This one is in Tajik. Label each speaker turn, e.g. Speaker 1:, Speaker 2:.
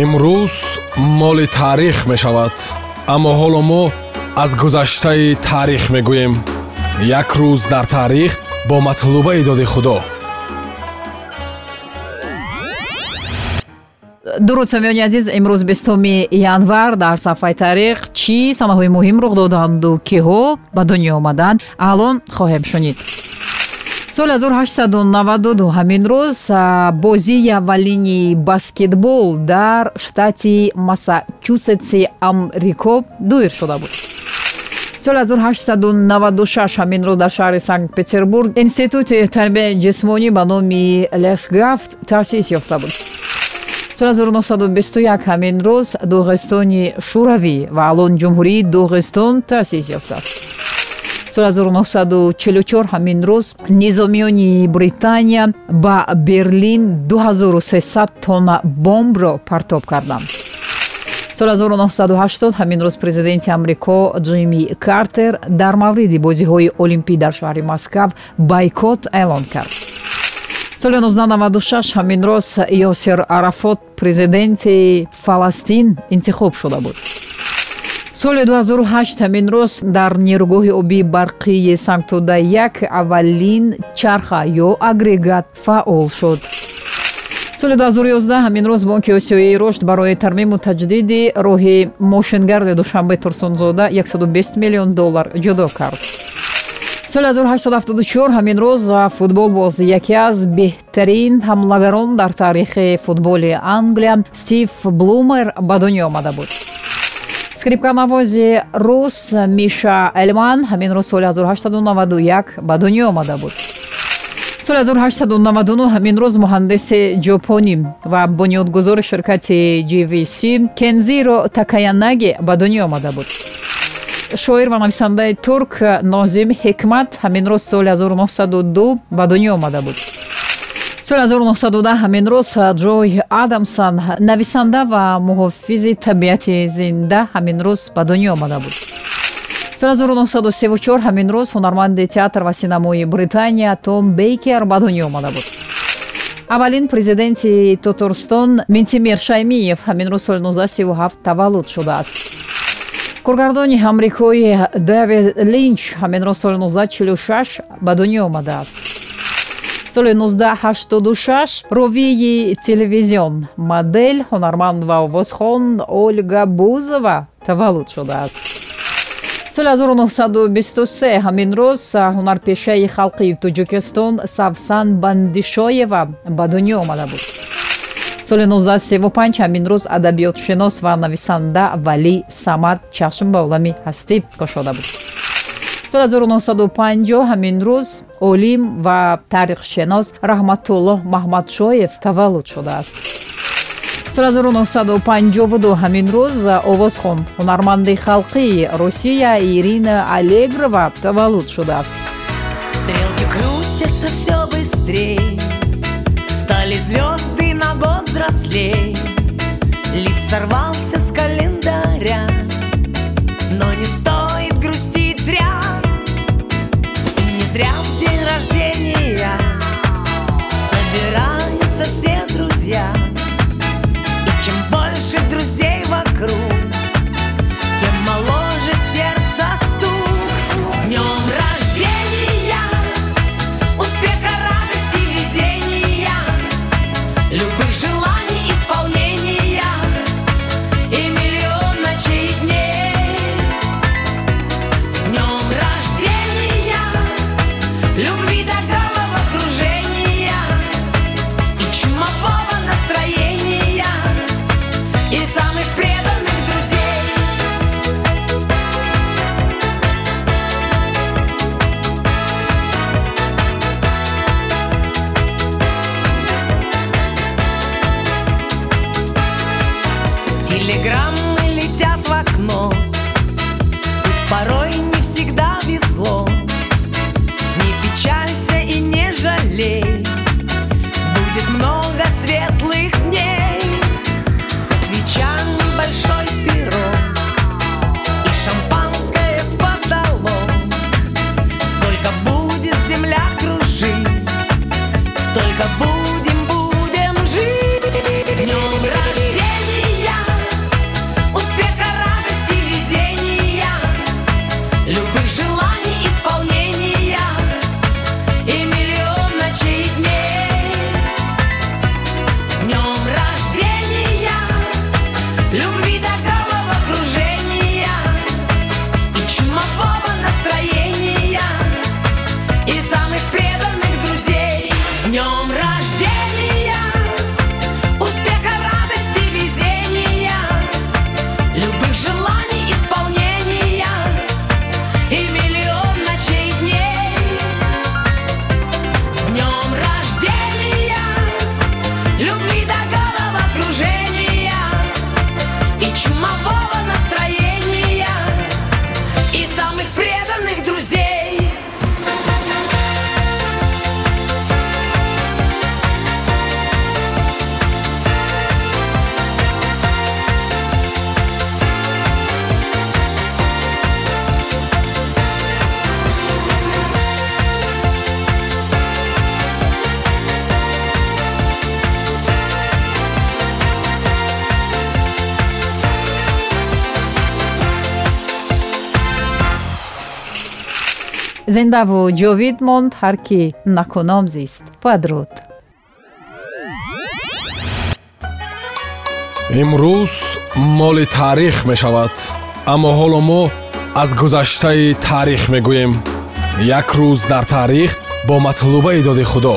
Speaker 1: имрӯз моли таърих мешавад аммо ҳоло мо аз гузаштаи таърих мегӯем. Як рӯз дар таърих бо матлубаи доди худо.
Speaker 2: Дуруд самиёни азиз имрӯз бистуми январ дар сафҳаи таърих чӣ санаҳои муҳим рух доданду киҳо ба дунё омаданд алон хоҳем шунид соли 1892 ҳамин рӯз бозии аввалини баскетбол дар штати массачусетси амрико дуир шуда буд. Соли 1896 ҳамин рӯз дар шаҳри санкт петербург институти тарбияи ҷисмонӣ ба номи лесгафт таъсис ёфта буд. Соли 1921 ҳамин рӯз доғистони шӯравӣ ва алон ҷумҳурии доғистон таъсис ёфтааст соли 1944 ҳамин рӯз низомиёни британия ба берлин 2300 тонна бомбро партоб карданд. соли 1980 ҳамин рӯз президенти амрико ҷимми картер дар мавриди бозиҳои олимпӣ дар шаҳри москав байкот эълон кард. соли 1996 ҳамин рӯз ёсир арафот президенти фаластин интихоб шуда буд соли 2008 ҳамин рӯз дар нерӯгоҳи обии барқии санктуда як аввалин чарха ё агрегат фаъол шуд. Соли 2011 ҳамин рӯз бонки осиёии рушд барои тармиму таҷдиди роҳи мошингарди душанбе турсунзода 120 миллион доллар ҷудо кард. Соли 1874 ҳамин рӯз футболбоз яке аз беҳтарин ҳамлагарон дар таърихи футболи англия стив блумер ба дунё омада буд скрипканавози рус миша элман ҳамин рӯз соли 1891 ба дунё омада буд. Соли 1899 ҳамин рӯз муҳандиси ҷопонӣ ва бунёдгузори ширкати gvc кензиро такаянаги ба дунё омада буд. Шоир ва нависандаи турк нозим ҳикмат ҳамин рӯз соли 1902 ба дунё омада буд соли 1910 ҳамин рӯз ҷой адамсон нависанда ва муҳофизи табиати зинда ҳамин рӯз ба дунё омада буд. соли 1934 ҳамин рӯз ҳунарманди театр ва синамои британия том бейкер ба дунё омада буд. аввалин президенти татарстон минтимир шаймиев ҳамин рӯз соли 1937 таваллуд шудааст. коргардони амрикои давид линч ҳамин рӯз соли 1946 ба дунё омадааст соли 1986 ровии телевизион. Модель ҳунарманд ва овозхон ольга бузова таваллуд шудааст. Соли 1923 ҳамин рӯз ҳунарпешаи халқи тоҷикистон савсан бандишоева ба дунё омада буд. Соли 1935 ҳамин рӯз адабиётшинос ва нависанда валӣ самад чашм ба олами ҳастӣ кушода буд соли 1950 ҳамин рӯз олим ва таърихшинос раҳматуллоҳ маҳмадшоев таваллуд шудааст. соли 1952 ҳамин рӯз овозхон ҳунарманди халқии русия ирина аллегрова таваллуд шудааст. Стрелки крутятся все быстрей. Стали звезды на год взрослей лист сорвался с календаря но не стоит зиндаву ҷовид монд ҳар ки накуном зист. Падруд.
Speaker 1: Имрӯз моли таърих мешавад аммо ҳоло мо аз гузаштаи таърих мегӯем. Як рӯз дар таърих бо матлубаи доди худо